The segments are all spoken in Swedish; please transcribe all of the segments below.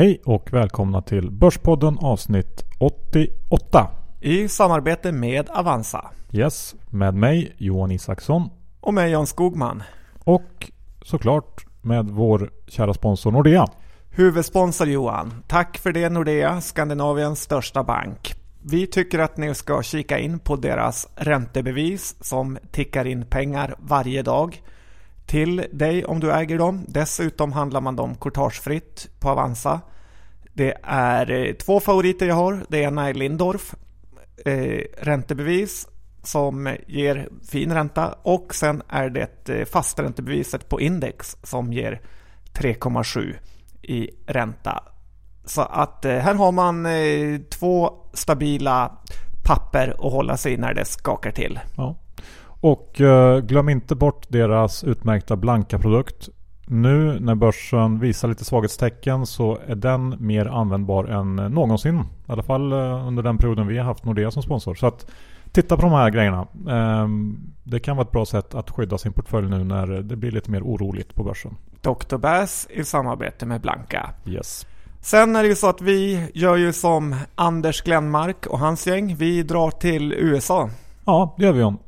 Hej och välkomna till Börspodden avsnitt 88. I samarbete med Avanza. Yes, med mig Johan Isaksson. Och med Jan Skogman. Och såklart med vår kära sponsor Nordea. Huvudsponsor Johan. Tack för det Nordea, Skandinaviens största bank. Vi tycker att ni ska kika in på deras räntebevis som tickar in pengar varje dag till dig om du äger dem. Dessutom handlar man dem courtagefritt på Avanza. Det är eh, två favoriter jag har. Det ena är Lindorf eh, räntebevis som ger fin ränta och sen är det eh, fasträntebeviset på index som ger 3,7 i ränta. Så att eh, här har man två stabila papper att hålla sig i när det skakar till. Ja. Och eh, glöm inte bort deras utmärkta blanka produkt. Nu när börsen visar lite svaghetstecken så är den mer användbar än någonsin. I alla fall under den perioden vi har haft Nordea som sponsor. Så att titta på de här grejerna. Ehm, det kan vara ett bra sätt att skydda sin portfölj nu när det blir lite mer oroligt på börsen. Dr. Bass i samarbete med Blanka. Yes. Sen är det ju så att vi gör ju som Anders Glenmark och hans gäng. Vi drar till USA. Ja, det gör vi om.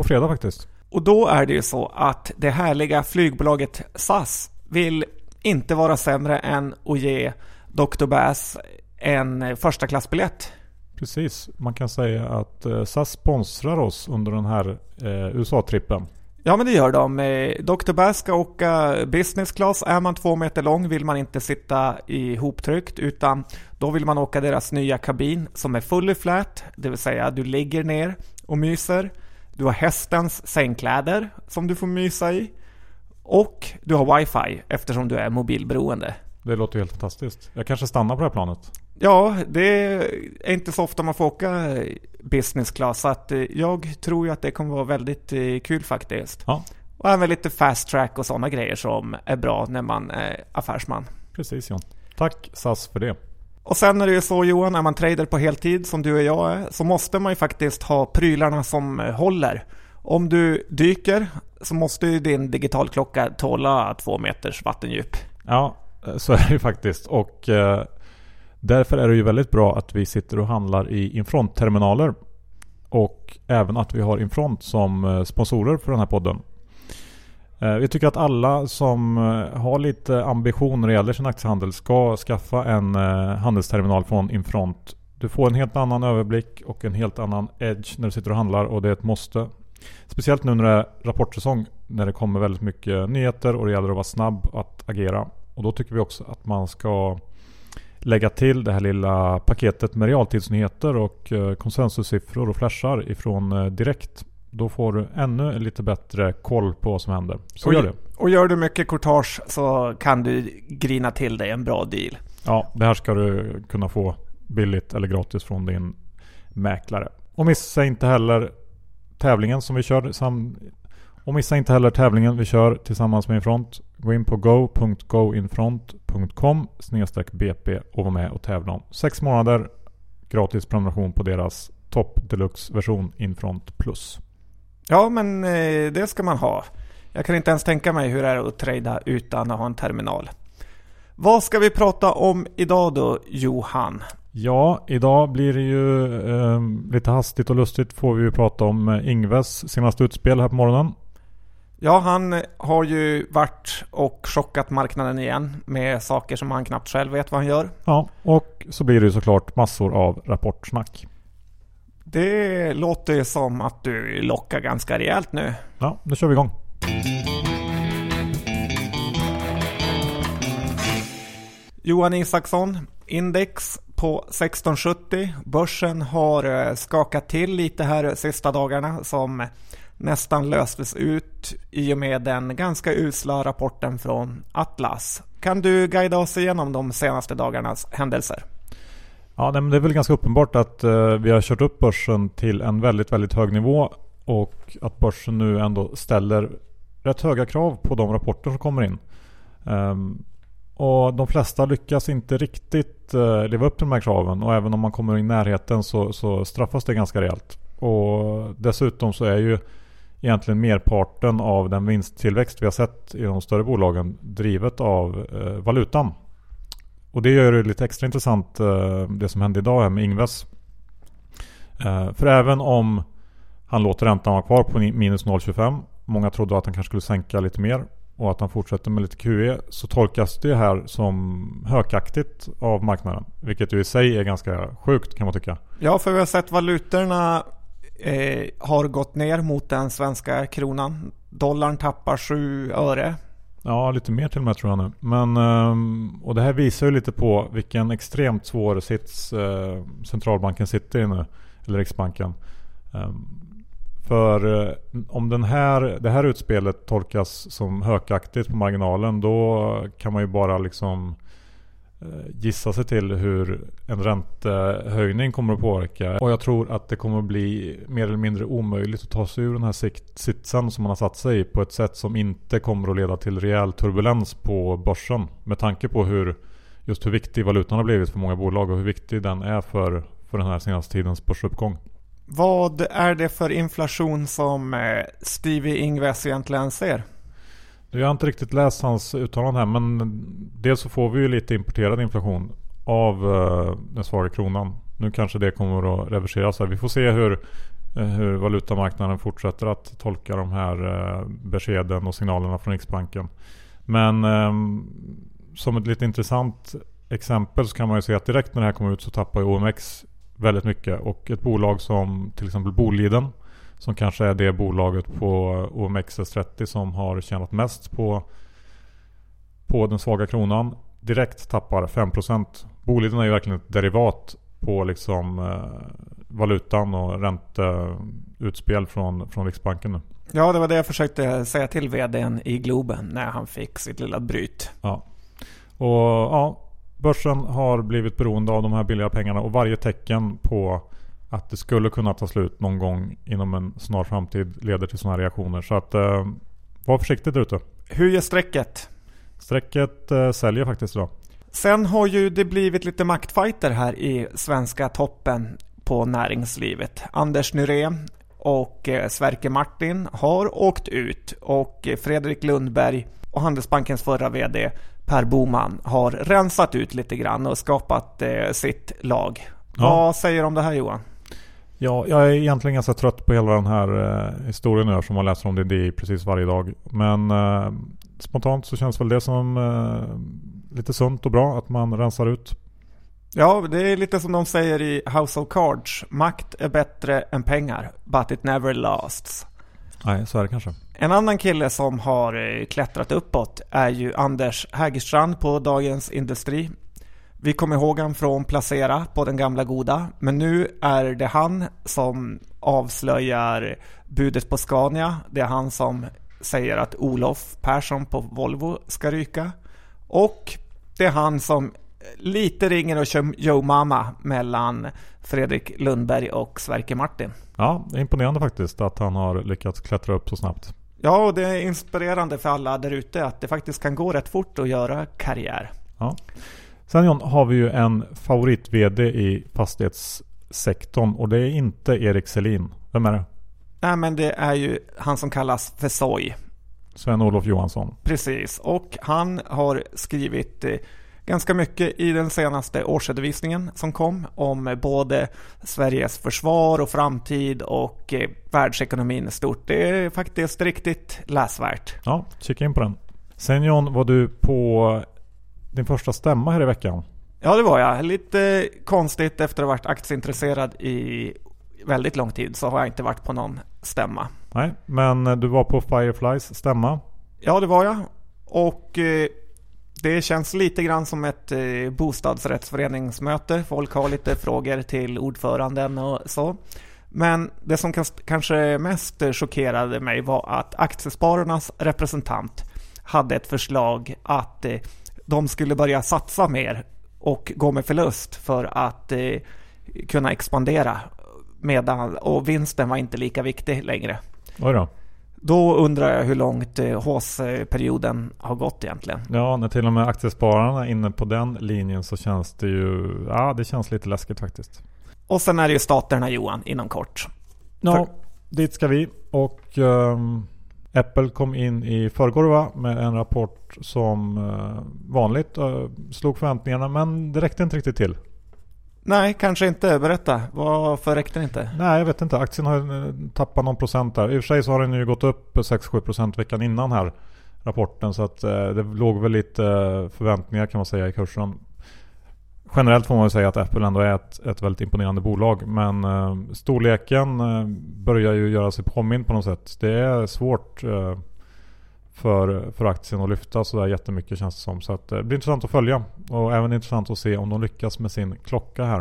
På fredag faktiskt. Och då är det ju så att det härliga flygbolaget SAS vill inte vara sämre än att ge Dr. Bass en första klassbiljett. Precis, man kan säga att eh, SAS sponsrar oss under den här eh, USA-trippen. Ja men det gör de. Eh, Dr. Bass ska åka business class. Är man två meter lång vill man inte sitta ihoptryckt utan då vill man åka deras nya kabin som är fully flat, det vill säga du ligger ner och myser. Du har hästens sängkläder som du får mysa i. Och du har wifi eftersom du är mobilberoende. Det låter helt fantastiskt. Jag kanske stannar på det här planet. Ja, det är inte så ofta man får åka business class. Så att eh, jag tror ju att det kommer vara väldigt eh, kul faktiskt. Ja. Och även lite fast track och sådana grejer som är bra när man är affärsman. Precis John. Tack SAS för det. Och sen är det ju så Johan, är man trader på heltid som du och jag är, så måste man ju faktiskt ha prylarna som eh, håller. Om du dyker så måste ju din digitalklocka tåla två meters vattendjup. Ja, eh, så är det ju faktiskt. Och eh, därför är det ju väldigt bra att vi sitter och handlar i Infront-terminaler. Och även att vi har Infront som eh, sponsorer för den här podden. Jag vi tycker att alla som eh, har lite ambition när det gäller sin aktiehandel ska skaffa en eh, handelsterminal från Infront. Du får en helt annan överblick och en helt annan edge när du sitter och handlar och det är ett måste. Speciellt nu när det är rapportsäsong när det kommer väldigt mycket nyheter och det gäller att vara snabb att agera. Och då tycker vi också att man ska lägga till det här lilla paketet med realtidsnyheter och konsensussiffror och flashar ifrån Direkt. Då får du ännu lite bättre koll på vad som händer. Så och, gör det. Och gör du mycket courtage så kan du grina till dig en bra deal. Ja, det här ska du kunna få billigt eller gratis från din mäklare. Och missa inte heller tävlingen som vi kör och missa inte heller tävlingen vi kör tillsammans med Infront. Gå in på go.goinfront.com BP och var med och tävla om 6 månader gratis prenumeration på deras Top Deluxe version Infront Plus. Ja, men eh, det ska man ha. Jag kan inte ens tänka mig hur det är att trada utan att ha en terminal. Vad ska vi prata om idag då, Johan? Ja, idag blir det ju eh, lite hastigt och lustigt får vi ju prata om eh, Ingves senaste utspel här på morgonen. Ja, han har ju varit och chockat marknaden igen med saker som han knappt själv vet vad han gör. Ja, och så blir det ju såklart massor av rapportsnack. Det låter ju som att du lockar ganska rejält nu. Ja, nu kör vi igång. Johan Isaksson, index på 1670. Börsen har eh, skakat till lite här sista dagarna som nästan löstes ut i och med den ganska usla rapporten från Atlas. Kan du guida oss igenom de senaste dagarnas händelser? Ja, det är väl ganska uppenbart att eh, vi har kört upp börsen till en väldigt, väldigt hög nivå och att börsen nu ändå ställer rätt höga krav på de rapporter som kommer in. Um, och de flesta lyckas inte riktigt uh, leva upp till de här kraven och även om man kommer i närheten så, så straffas det ganska rejält. Och dessutom så är ju egentligen merparten av den vinsttillväxt vi har sett i de större bolagen drivet av uh, valutan. Och det gör det lite extra intressant eh, det som hände idag här med Ingves. Eh, för även om han låter räntan vara kvar på minus 0,25. Många trodde att han kanske skulle sänka lite mer och att han fortsätter med lite QE så tolkas det här som hökaktigt av marknaden. Vilket ju i sig är ganska sjukt kan man tycka. Ja, för vi har sett valutorna eh, har gått ner mot den svenska kronan. Dollarn tappar 7 öre. Ja, lite mer till och med tror jag nu. Men, ehm, och det här visar ju lite på vilken extremt svår sits eh, centralbanken sitter i nu. Eller Riksbanken. Ehm, för eh, om den här, det här utspelet tolkas som hökaktigt på marginalen då kan man ju bara liksom eh, Eh, gissa sig till hur en räntehöjning kommer att påverka. Och jag tror att det kommer att bli mer eller mindre omöjligt att ta sig ur den här sitsen som man har satt sig i på ett sätt som inte kommer att leda till rejäl turbulens på börsen. Med tanke på hur just hur viktig valutan har blivit för många bolag och hur viktig den är för, för den här senaste tidens börsuppgång. Vad är det för inflation som eh, Stevie Ingves egentligen ser? Jag har inte riktigt läst hans uttalande här men dels så får vi ju lite importerad inflation av eh, den svaga kronan. Nu kanske det kommer att reverseras här. Vi får se hur, eh, hur valutamarknaden fortsätter att tolka de här eh, beskeden och signalerna från Riksbanken. Men ehm, som ett lite intressant exempel så kan man ju se att direkt när det här kommer ut så tappar ju OMX väldigt mycket. Och ett bolag som till exempel Boliden som kanske är det bolaget på OMXS30 som har tjänat mest på, på den svaga kronan. Direkt tappar 5%. Boliden är ju verkligen ett derivat på liksom eh, valutan och ränteutspel från, från Riksbanken nu. Ja, det var det jag försökte säga till vdn i Globen när han fick sitt lilla bryt. Ja. Och ja, Börsen har blivit beroende av de här billiga pengarna och varje tecken på att det skulle kunna ta slut någon gång inom en snar framtid leder till sådana reaktioner. Så att eh, var försiktig där ute. Hur ger strecket? Strecket eh, säljer faktiskt idag. Sen har ju det blivit lite maktfighter här i svenska toppen på näringslivet. Anders Nyré och eh, Sverker Martin har åkt ut och Fredrik Lundberg och Handelsbankens förra VD Per Boman har rensat ut lite grann och skapat eh, sitt lag. Ja. Vad säger du om det här Johan? Ja, jag är egentligen ganska trött på hela den här eh, historien nu som man läser om det i precis varje dag. Men eh, spontant så känns väl det som eh, lite sunt och bra att man rensar ut. Ja, det är lite som de säger i House of Cards. Makt är bättre än pengar, but it never lasts. Nej, så är det kanske. En annan kille som har eh, klättrat uppåt är ju Anders Hägerstrand på Dagens Industri. Vi kommer ihåg han från Placera på den gamla goda, men nu är det han som avslöjar budet på Scania. Det är han som säger att Olof Persson på Volvo ska ryka. Och det är han som lite ringer och kör Joe Mama mellan Fredrik Lundberg och Sverker Martin. Ja, det är imponerande faktiskt att han har lyckats klättra upp så snabbt. Ja, och det är inspirerande för alla där ute att det faktiskt kan gå rätt fort att göra karriär. Ja. Sen John har vi ju en favorit-VD i fastighetssektorn och det är inte Erik Selin. Vem är det? Nej, men det är ju han som kallas för Soy. Sven-Olof Johansson. Precis, och han har skrivit eh, ganska mycket i den senaste årsredovisningen som kom om både Sveriges försvar och framtid och eh, världsekonomin i stort. Det är faktiskt riktigt läsvärt. Ja, kika in på den. Sen John, var du på din första stämma här i veckan? Ja, det var jag. Lite konstigt efter att ha varit aktieintresserad i väldigt lång tid så har jag inte varit på någon stämma. Nej, men du var på Fireflies stämma? Ja, det var jag. Och eh, det känns lite grann som ett eh, bostadsrättsföreningsmöte. Folk har lite frågor till ordföranden och så. Men det som kanske mest chockerade mig var att Aktiespararnas representant hade ett förslag att eh, de skulle börja satsa mer och gå med förlust för att eh, kunna expandera. Medan, och vinsten var inte lika viktig längre. Oj då. Då undrar jag hur långt HÅS-perioden har gått egentligen. Ja, när till och med aktiespararna är inne på den linjen så känns det ju, ja det känns lite läskigt faktiskt. Och sen är det ju staterna Johan, inom kort. Ja, För... dit ska vi och um, Apple kom in i förrgår med en rapport som eh, vanligt eh, slog förväntningarna men det räckte inte riktigt till. Nej, kanske inte. Berätta. Varför räckte det inte? Nej, jag vet inte. Aktien har eh, tappat någon procent där. I och för sig så har den ju gått upp 6-7% veckan innan här rapporten. Så att det låg väl lite förväntningar kan man säga i kursen. Generellt får man väl säga att Apple ändå är ett, ett väldigt imponerande bolag. Men eh, storleken eh, börjar ju göra sig påminn på något sätt. Det är svårt eh, för, för aktien att lyfta sådär jättemycket känns det som. Så att, eh, det blir intressant att följa. Och även intressant att se om de lyckas med sin klocka här.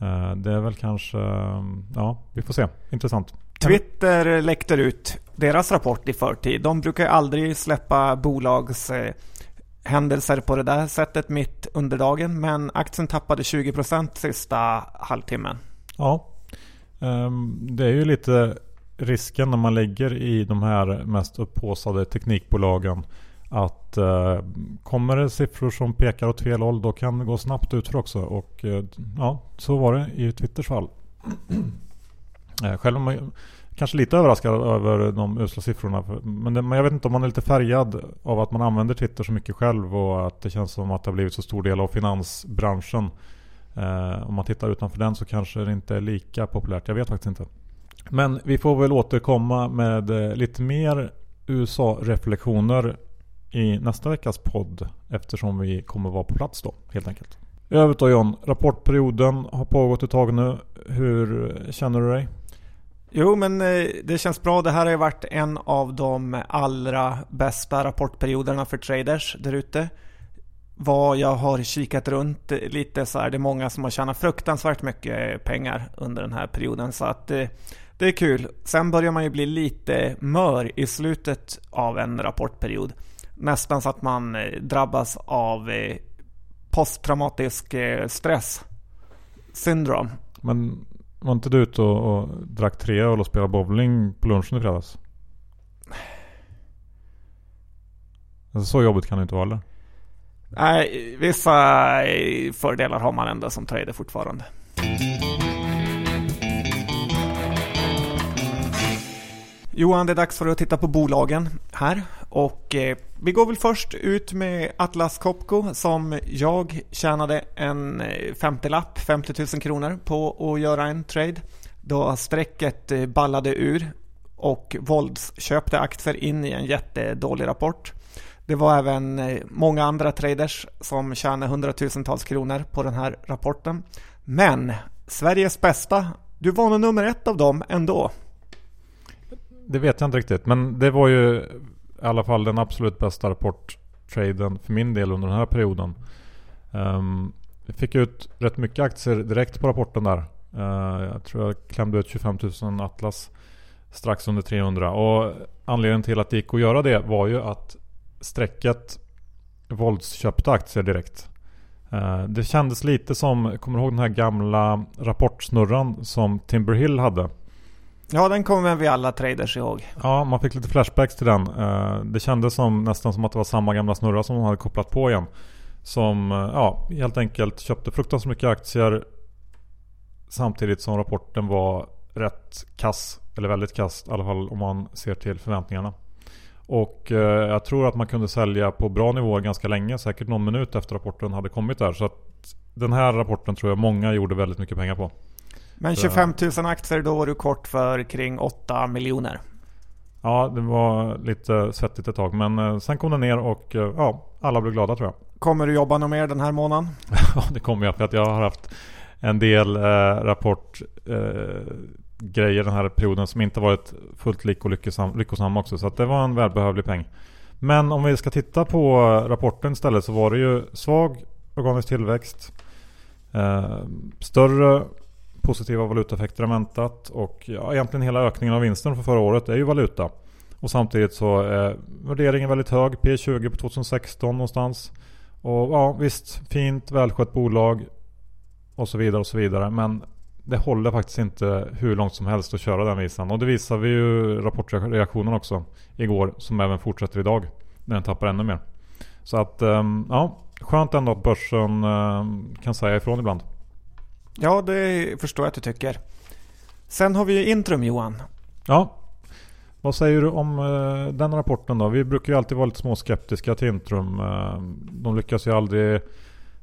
Eh, det är väl kanske, eh, ja vi får se. Intressant. Twitter läckte ut deras rapport i förtid. De brukar aldrig släppa bolags eh, händelser på det där sättet mitt under dagen. Men aktien tappade 20% sista halvtimmen. Ja, ehm, det är ju lite risken när man lägger i de här mest upphåsade teknikbolagen att eh, kommer det siffror som pekar åt fel håll då kan det gå snabbt utför också. Och eh, ja, så var det i Twitters fall. Eh, själv kanske lite överraskad över de usla siffrorna. Men, det, men jag vet inte om man är lite färgad av att man använder Twitter så mycket själv och att det känns som att det har blivit så stor del av finansbranschen. Eh, om man tittar utanför den så kanske det inte är lika populärt. Jag vet faktiskt inte. Men vi får väl återkomma med eh, lite mer USA-reflektioner i nästa veckas podd. Eftersom vi kommer vara på plats då helt enkelt. I övrigt då John, rapportperioden har pågått ett tag nu. Hur känner du dig? Jo, men eh, det känns bra. Det här har ju varit en av de allra bästa rapportperioderna för traders där ute. Vad jag har kikat runt eh, lite så är det många som har tjänat fruktansvärt mycket pengar under den här perioden. Så att eh, det, är kul. Sen börjar man ju bli lite mör i slutet av en rapportperiod. Nästan så att man drabbas av posttraumatisk stress syndrom. Men var inte du ute och, och drack tre öl och spelade bowling på lunchen i fredags? Alltså, så jobbigt kan det inte vara eller? Nej, vissa eh, fördelar har man ändå som trader fortfarande. Johan, det är dags för att titta på bolagen här. Och eh, vi går väl först ut med Atlas Copco som jag tjänade en 50-lapp, 50 000 kronor på att göra en trade. Då strecket eh, ballade ur och våldsköpte aktier in i en jättedålig rapport. Det var även eh, många andra traders som tjänade hundratusentals kronor på den här rapporten. Men Sveriges bästa, du var nog nummer ett av dem ändå. Det vet jag inte riktigt, men det var ju i alla fall den absolut bästa rapporttraden för min del under den här perioden. Um, jag fick ut rätt mycket aktier direkt på rapporten där. Uh, jag tror jag klämde ut 25 000 Atlas strax under 300. Och anledningen till att det gick att göra det var ju att strecket våldsköpte aktier direkt. Uh, det kändes lite som, kommer du ihåg den här gamla rapportsnurran som Timberhill hade? Ja, den kommer vi alla traders ihåg. Ja, man fick lite flashbacks till den. Eh, det kändes som, nästan som att det var samma gamla snurra som de hade kopplat på igen. Som eh, ja, helt enkelt köpte fruktansvärt mycket aktier samtidigt som rapporten var rätt kass. Eller väldigt kass i alla fall om man ser till förväntningarna. Och eh, jag tror att man kunde sälja på bra nivåer ganska länge. Säkert någon minut efter rapporten hade kommit där. Så att den här rapporten tror jag många gjorde väldigt mycket pengar på. Men 25 000 aktier, då var du kort för kring 8 miljoner. Ja, det var lite svettigt ett tag. Men eh, sen kom det ner och eh, ja, alla blev glada tror jag. Kommer du jobba något mer den här månaden? ja, det kommer jag. För att jag har haft en del eh, rapport eh, den här perioden som inte varit fullt lik och lyckosam, lyckosam också. Så det var en välbehövlig peng. Men om vi ska titta på rapporten istället så var det ju svag organisk tillväxt. Eh, större positiva valutaeffekter än väntat. Och ja, egentligen hela ökningen av vinsten för förra året är ju valuta. Och samtidigt så är värderingen väldigt hög. P20 på 2016 någonstans. Och ja visst, fint, välskött bolag. Och så vidare och så vidare. Men det håller faktiskt inte hur långt som helst att köra den visan. Och det visar vi ju rapportreaktionen också igår. Som även fortsätter idag. När den tappar ännu mer. Så att ehm, ja, skönt ändå att börsen ehm, kan säga ifrån ibland. Ja, det förstår jag att du tycker. Sen har vi ju Intrum Johan. Ja, Vad säger du om eh, den rapporten då? Vi brukar ju alltid vara lite småskeptiska till Intrum. Eh, de lyckas ju aldrig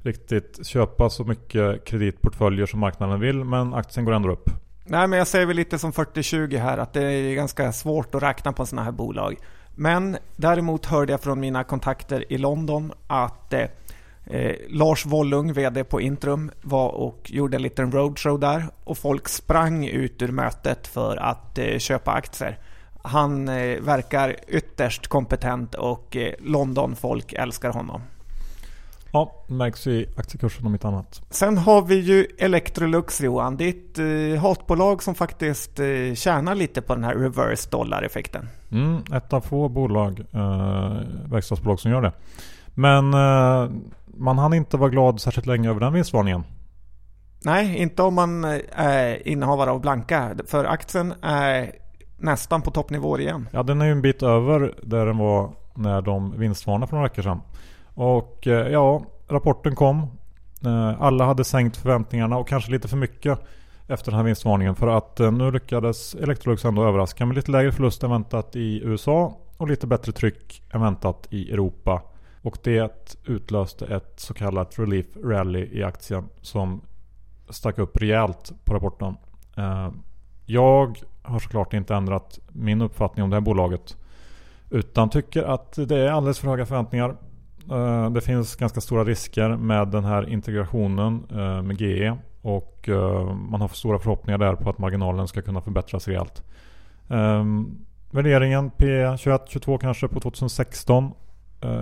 riktigt köpa så mycket kreditportföljer som marknaden vill men aktien går ändå upp. Nej, men jag säger väl lite som 40-20 här att det är ganska svårt att räkna på sådana här bolag. Men däremot hörde jag från mina kontakter i London att eh, Lars Wollung, VD på Intrum, var och gjorde en liten roadshow där och folk sprang ut ur mötet för att eh, köpa aktier. Han eh, verkar ytterst kompetent och eh, London-folk älskar honom. Ja, märks i aktiekursen om inte annat. Sen har vi ju Electrolux Johan, ditt eh, hatbolag som faktiskt eh, tjänar lite på den här reverse dollar-effekten. Mm, ett av få bolag, eh, verkstadsbolag som gör det. Men eh, man hann inte vara glad särskilt länge över den vinstvarningen. Nej, inte om man eh, är innehavare av blanka. För aktien är nästan på toppnivåer igen. Ja, den är ju en bit över där den var när de vinstvarnade för några veckor sedan. Och eh, ja, rapporten kom. Eh, alla hade sänkt förväntningarna och kanske lite för mycket efter den här vinstvarningen. För att nu lyckades Electrolux ändå överraska med lite lägre förlust än väntat i USA och lite bättre tryck än väntat i Europa. Och det utlöste ett så kallat relief rally i aktien som stack upp rejält på rapporten. Eh, jag har såklart inte ändrat min uppfattning om det här bolaget. Utan tycker att det är alldeles för höga förväntningar. Eh, det finns ganska stora risker med den här integrationen eh, med GE. Och man har för stora förhoppningar där på att marginalen ska kunna förbättras rejält. Värderingen P21-22 kanske på 2016.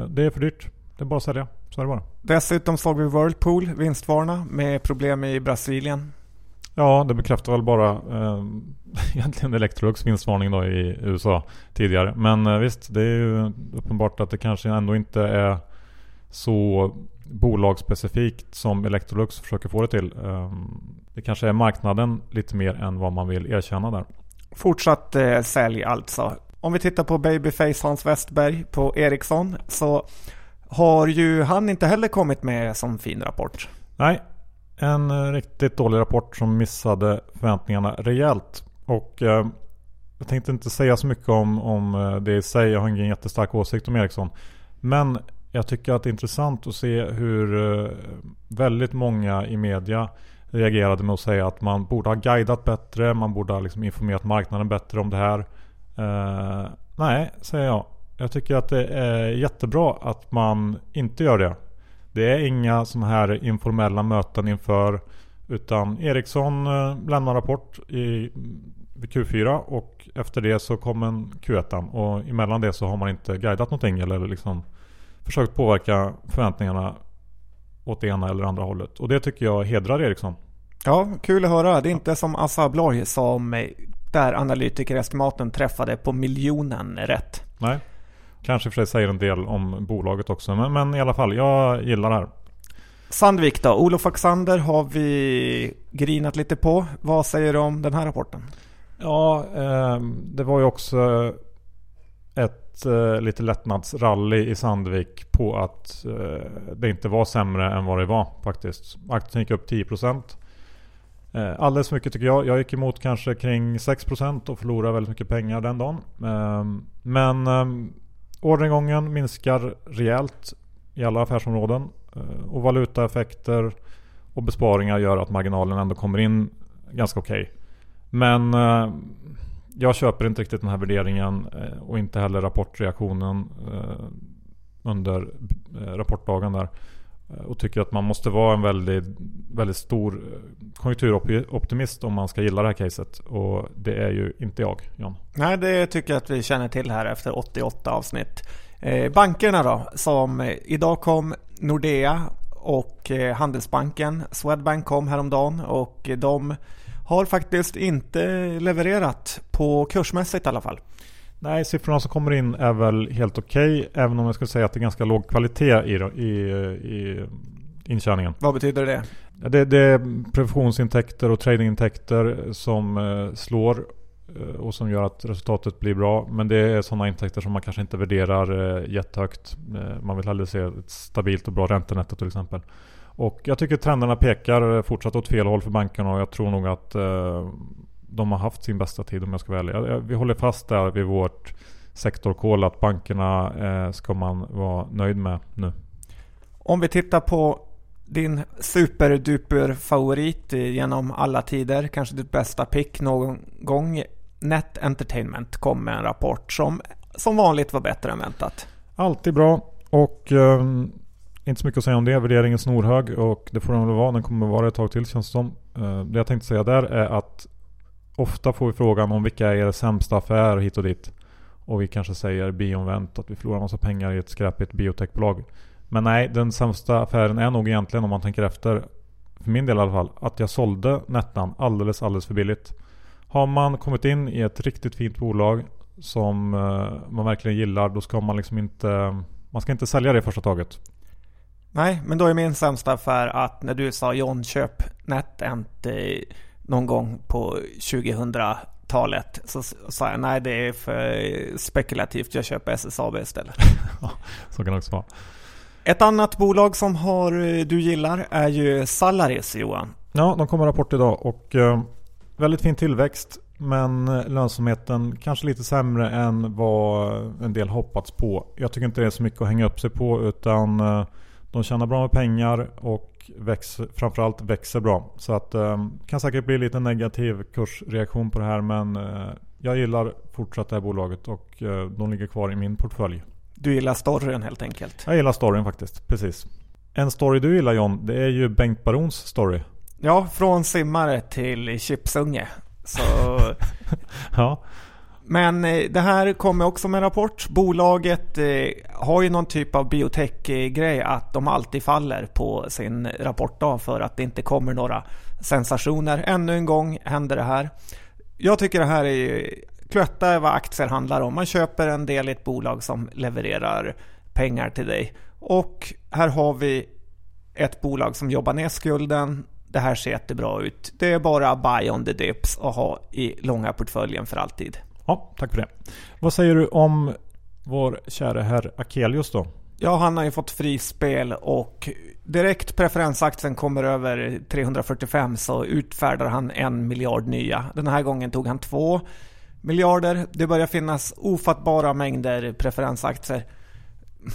Det är för dyrt. Det är bara att sälja. Så är det bara. Dessutom såg vi Whirlpool vinstvarna med problem i Brasilien. Ja, det bekräftar väl bara eh, egentligen Electrolux vinstvarning då i USA tidigare. Men eh, visst, det är ju uppenbart att det kanske ändå inte är så bolagsspecifikt som Electrolux försöker få det till. Eh, det kanske är marknaden lite mer än vad man vill erkänna där. Fortsatt eh, sälj alltså. Om vi tittar på Babyface Hans Westberg på Ericsson så har ju han inte heller kommit med som fin rapport. Nej, en eh, riktigt dålig rapport som missade förväntningarna rejält. Och eh, jag tänkte inte säga så mycket om, om eh, det i sig. Jag har ingen jättestark åsikt om Ericsson. Men jag tycker att det är intressant att se hur eh, väldigt många i media reagerade med att säga att man borde ha guidat bättre. Man borde ha liksom informerat marknaden bättre om det här. Uh, nej, säger jag. Jag tycker att det är jättebra att man inte gör det. Det är inga sådana här informella möten inför utan Ericsson eh, lämnar rapport i Q4 och efter det så kom en Q1 och emellan det så har man inte guidat någonting eller liksom försökt påverka förväntningarna åt det ena eller andra hållet. Och det tycker jag hedrar Ericsson. Ja, kul att höra. Det är inte som Assa Abloy som där analytikerestimaten träffade på miljonen rätt. Nej. Kanske för sig säger en del om bolaget också. Men, men i alla fall, jag gillar det här. Sandvik då? Olof Axander har vi grinat lite på. Vad säger du om den här rapporten? Ja, eh, det var ju också ett eh, lite lättnadsrally i Sandvik på att eh, det inte var sämre än vad det var faktiskt. Aktien gick upp 10%. Eh, alldeles för mycket tycker jag. Jag gick emot kanske kring 6% och förlorade väldigt mycket pengar den dagen. Eh, men eh, Orderingången minskar rejält i alla affärsområden och valutaeffekter och besparingar gör att marginalen ändå kommer in ganska okej. Okay. Men jag köper inte riktigt den här värderingen och inte heller rapportreaktionen under rapportdagen där. Eh, och tycker att man måste vara en väldigt, väldigt stor eh, konjunkturoptimist om man ska gilla det här caset. Och det är ju inte jag, John. Nej, det tycker jag att vi känner till här efter 88 avsnitt. Eh, bankerna då, som idag kom Nordea och Handelsbanken. Swedbank kom häromdagen och de har faktiskt inte levererat på kursmässigt i alla fall. Nej, siffrorna som kommer in är väl helt okej. Okay, även om jag skulle säga att det är ganska låg kvalitet i, i, i intjäningen. Vad betyder det? Det, det är preventionsintäkter och tradingintäkter som eh, slår eh, och som gör att resultatet blir bra. Men det är sådana intäkter som man kanske inte värderar eh, jättehögt. Man vill hellre se ett stabilt och bra räntenetto till exempel. Och jag tycker trenderna pekar fortsatt åt fel håll för bankerna och jag tror nog att de har haft sin bästa tid om jag ska vara ärlig. Vi håller fast där vid vårt sektorkol att bankerna eh, ska man vara nöjd med nu. Om vi tittar på din superduper favorit genom alla tider, kanske ditt bästa pick någon gång. Net Entertainment kom med en rapport som som vanligt var bättre än väntat. Alltid bra och eh, inte så mycket att säga om det. Värderingen snorhög och det får den väl vara. Den kommer vara ett tag till känns det som. Eh, det jag tänkte säga där är att ofta får vi frågan om vilka är sämsta affärer hit och dit. Och vi kanske säger biomvänt att vi förlorar massa pengar i ett skräpigt biotechbolag. Men nej, den sämsta affären är nog egentligen om man tänker efter. För min del i alla fall. Att jag sålde Nettan alldeles, alldeles för billigt. Har man kommit in i ett riktigt fint bolag som eh, man verkligen gillar. Då ska man liksom inte... Man ska inte sälja det första taget. Nej, men då är min sämsta affär att när du sa John köp NetEnt eh, någon gång på 2000-talet så sa jag nej det är för spekulativt, jag köper SSAB istället. så kan det också vara. Ett annat bolag som har, du gillar är ju Salaris Johan. Ja, de kommer rapport idag och eh, väldigt fin tillväxt. Men lönsamheten kanske lite sämre än vad en del hoppats på. Jag tycker inte det är så mycket att hänga upp sig på utan eh, de tjänar bra med pengar och växer, framförallt växer bra. Så att eh, kan säkert bli lite negativ kursreaktion på det här men eh, jag gillar fortsatt det här bolaget och de ligger kvar i min portfölj. Du gillar storyn helt enkelt? Jag gillar storyn faktiskt, precis. En story du gillar John, det är ju Bengt Barons story. Ja, från simmare till chipsunge. Så... ja. Men eh, det här kommer också med en rapport. Bolaget eh, har ju någon typ av biotech-grej att de alltid faller på sin rapportdag för att det inte kommer några sensationer. Ännu en gång händer det här. Jag tycker det här är klötta är vad aktier handlar om. Man köper en del i ett bolag som levererar pengar till dig. Och här har vi ett bolag som jobbar ner skulden det här ser jättebra ut. Det är bara buy on the dips och ha i långa portföljen för alltid. Ja, tack för det. Vad säger du om vår kära herr Akelius då? Ja, han har ju fått frispel och direkt preferensaktien kommer över 345 så utfärdar han en miljard nya. Den här gången tog han två miljarder. Det börjar finnas ofattbara mängder preferensaktier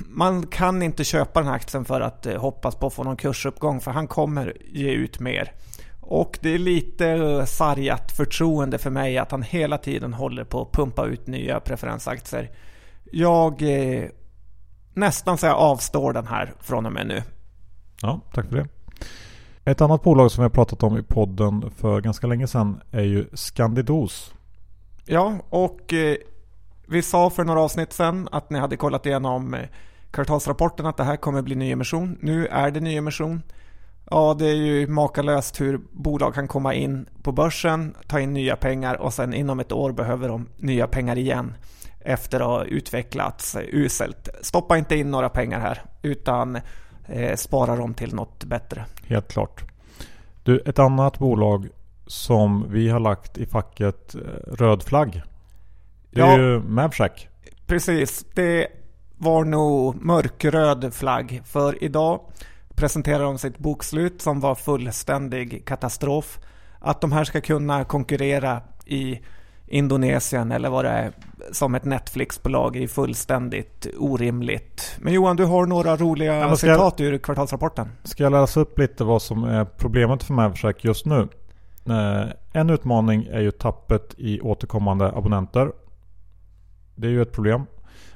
man kan inte köpa den här aktien för att eh, hoppas på att få någon kursuppgång för han kommer ge ut mer. Och det är lite sargat förtroende för mig att han hela tiden håller på att pumpa ut nya preferensaktier. Jag eh, nästan så jag avstår den här från och med nu. Ja, tack för det. Ett annat bolag som vi har pratat om i podden för ganska länge sedan är ju Scandidos. Ja, och eh, vi sa för några avsnitt sedan att ni hade kollat igenom eh, kvartalsrapporten att det här kommer bli nyemission. Nu är det nyemission. Ja, det är ju makalöst hur bolag kan komma in på börsen, ta in nya pengar och sen inom ett år behöver de nya pengar igen efter att ha utvecklats uselt. Stoppa inte in några pengar här utan eh, spara dem till något bättre. Helt klart. Du, ett annat bolag som vi har lagt i facket eh, röd flagg det är ja, ju Mavshack. Precis. Det var nog mörkröd flagg. För idag presenterar de sitt bokslut som var fullständig katastrof. Att de här ska kunna konkurrera i Indonesien eller vad det är som ett Netflix-bolag är fullständigt orimligt. Men Johan, du har några roliga ja, citat jag, ur kvartalsrapporten. Ska jag läsa upp lite vad som är problemet för Mavshack just nu? Eh, en utmaning är ju tappet i återkommande abonnenter det är ju ett problem.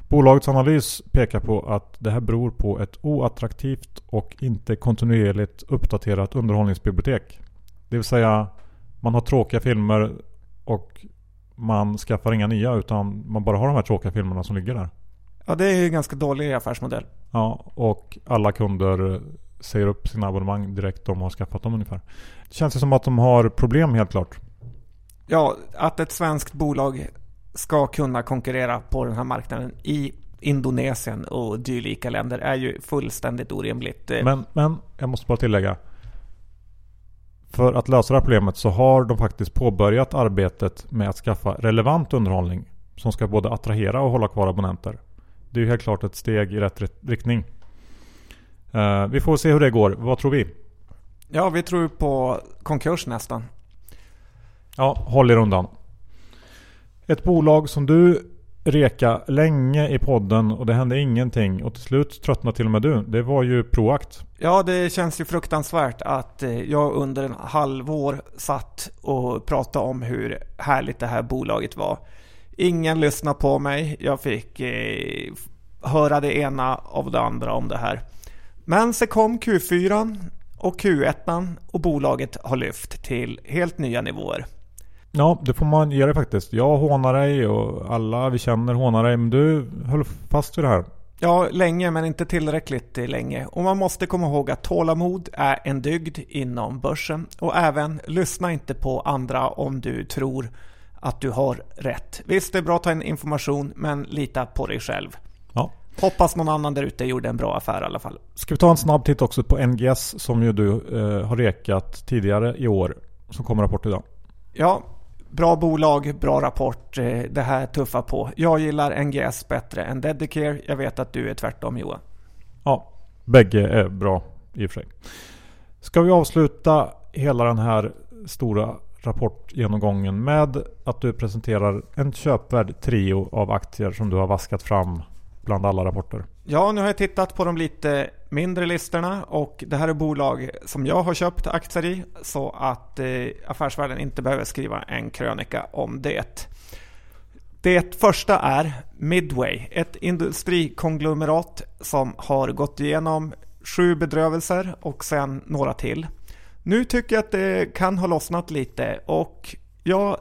Bolagets analys pekar på att det här beror på ett oattraktivt och inte kontinuerligt uppdaterat underhållningsbibliotek. Det vill säga man har tråkiga filmer och man skaffar inga nya utan man bara har de här tråkiga filmerna som ligger där. Ja det är ju en ganska dålig affärsmodell. Ja och alla kunder säger upp sina abonnemang direkt de har skaffat dem ungefär. Det känns ju som att de har problem helt klart. Ja, att ett svenskt bolag ska kunna konkurrera på den här marknaden i Indonesien och dylika länder är ju fullständigt orimligt. Men, men jag måste bara tillägga. För att lösa det här problemet så har de faktiskt påbörjat arbetet med att skaffa relevant underhållning som ska både attrahera och hålla kvar abonnenter. Det är ju helt klart ett steg i rätt riktning. Uh, vi får se hur det går. Vad tror vi? Ja, vi tror på konkurs nästan. Ja, håll er undan. Ett bolag som du reka länge i podden och det hände ingenting och till slut tröttnade till och med du. Det var ju Proact. Ja, det känns ju fruktansvärt att eh, jag under en halvår satt och pratade om hur härligt det här bolaget var. Ingen lyssnade på mig. Jag fick eh, höra det ena av det andra om det här. Men så kom Q4 och Q1 och bolaget har lyft till helt nya nivåer. Ja, det får man ge dig faktiskt. Jag hånar dig och alla vi känner hånar dig. Men du höll fast vid det här. Ja, länge men inte tillräckligt länge. Och man måste komma ihåg att tålamod är en dygd inom börsen. Och även lyssna inte på andra om du tror att du har rätt. Visst, det är bra att ta in information, men lita på dig själv. Ja. Hoppas någon annan där ute gjorde en bra affär i alla fall. Ska vi ta en snabb titt också på NGS som ju du eh, har rekat tidigare i år. Som kommer rapport idag. Ja, bra bolag, bra rapport. Eh, det här tuffar på. Jag gillar NGS bättre än Dedicare. Jag vet att du är tvärtom Johan. Ja, bägge är bra i och för sig. Ska vi avsluta hela den här stora rapportgenomgången med att du presenterar en köpvärd trio av aktier som du har vaskat fram bland alla rapporter? Ja, nu har jag tittat på de lite mindre listorna och det här är bolag som jag har köpt aktier i så att eh, Affärsvärlden inte behöver skriva en krönika om det. Det första är Midway, ett industrikonglomerat som har gått igenom sju bedrövelser och sen några till. Nu tycker jag att det kan ha lossnat lite och jag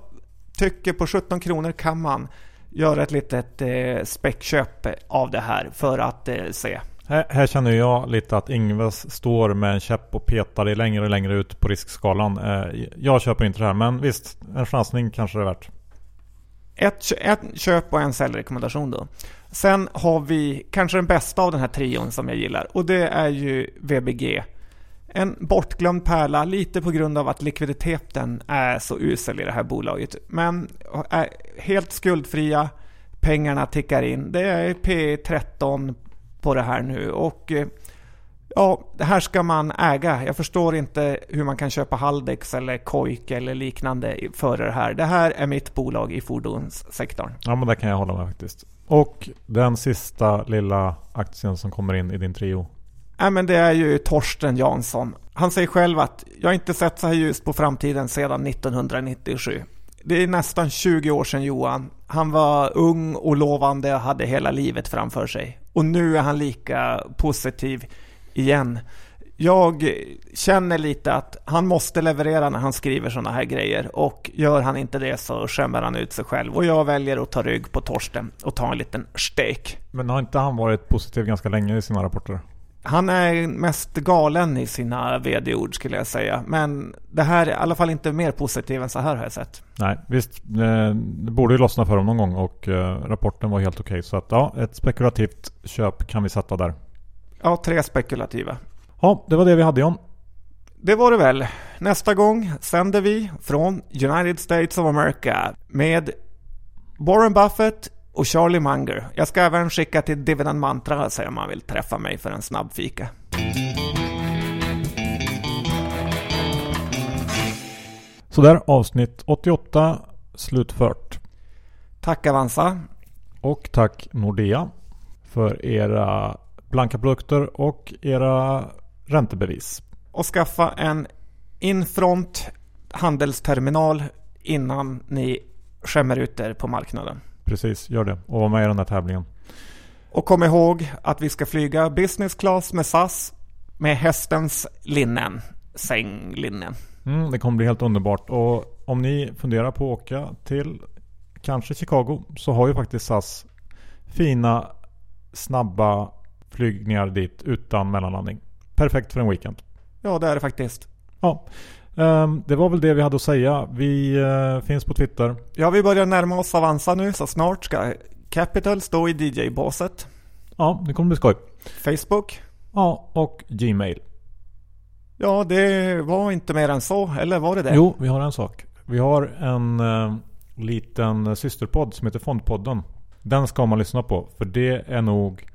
tycker på 17 kronor kan man göra ett litet eh, späckköp av det här för att eh, se. Här, här, känner jag lite att Ingves står med en käpp och petar i längre och längre ut på riskskalan. Eh, jag köper inte det här men visst, en chansning kanske det är värt. Ett, ett köp och en säljrekommendation då. Sen har vi kanske den bästa av den här trion som jag gillar och det är ju VBG. En bortglömd pärla lite på grund av att likviditeten är så usel i det här bolaget. Men är helt skuldfria, pengarna tickar in. Det är P13 på det här nu och eh, ja, det här ska man äga. Jag förstår inte hur man kan köpa Haldex eller Koik eller liknande för det här. Det här är mitt bolag i fordonssektorn. Ja, men det kan jag hålla med faktiskt. Och den sista lilla aktien som kommer in i din trio? Nej, men det är ju Torsten Jansson. Han säger själv att jag inte sett så här ljust på framtiden sedan 1997. Det är nästan 20 år sedan Johan. Han var ung och lovande och hade hela livet framför sig. Och nu är han lika positiv igen. Jag känner lite att han måste leverera när han skriver sådana här grejer och gör han inte det så skämmer han ut sig själv. Och jag väljer att ta rygg på Torsten och ta en liten stek. Men har inte han varit positiv ganska länge i sina rapporter? Han är mest galen i sina vd-ord skulle jag säga. Men det här är i alla fall inte mer positiv än så här har jag sett. Nej, visst. Eh, det borde ju lossna för honom någon gång och eh, rapporten var helt okej. Okay. Så att ja, ett spekulativt köp kan vi sätta där. Ja, tre spekulativa. Ja, det var det vi hade John. Det var det väl. Nästa gång sänder vi från United States of America med Warren Buffett och Charlie Munger. Jag ska även skicka till Dividend Mantra säger om man vill träffa mig för en snabb fika. Sådär, avsnitt 88 slutfört. Tack Avanza. Och tack Nordea för era blanka produkter och era räntebevis. Och skaffa en Infront handelsterminal innan ni skämmer ut er på marknaden. Precis, gör det. Och var med i den här tävlingen. Och kom ihåg att vi ska flyga business class med SAS med hästens linnen. Sänglinnen. Mm, det kommer bli helt underbart. Och om ni funderar på att åka till kanske Chicago så har ju faktiskt SAS fina snabba flygningar dit utan mellanlandning. Perfekt för en weekend. Ja, det är det faktiskt. Ja, det var väl det vi hade att säga. Vi eh, finns på Twitter. Ja, vi börjar närma oss Avanza nu så snart ska Capital stå i DJ-båset. Ja, det kommer bli skoj. Facebook. Ja, och Gmail. Ja, det var inte mer än så, eller var det det? Jo, vi har en sak. Vi har en eh, liten systerpodd som heter Fondpodden. Den ska man lyssna på, för det är nog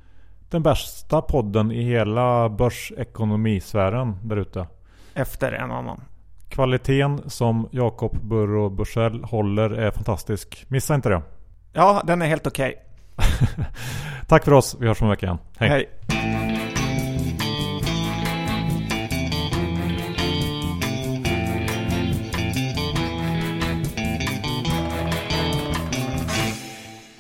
den bästa podden i hela börsekonomisfären där ute. Efter en annan. Kvaliteten som Jakob Burro Bursell håller är fantastisk. Missa inte det. Ja, den är helt okej. Tack för oss. Vi hörs om en vecka igen. Hej. Hej.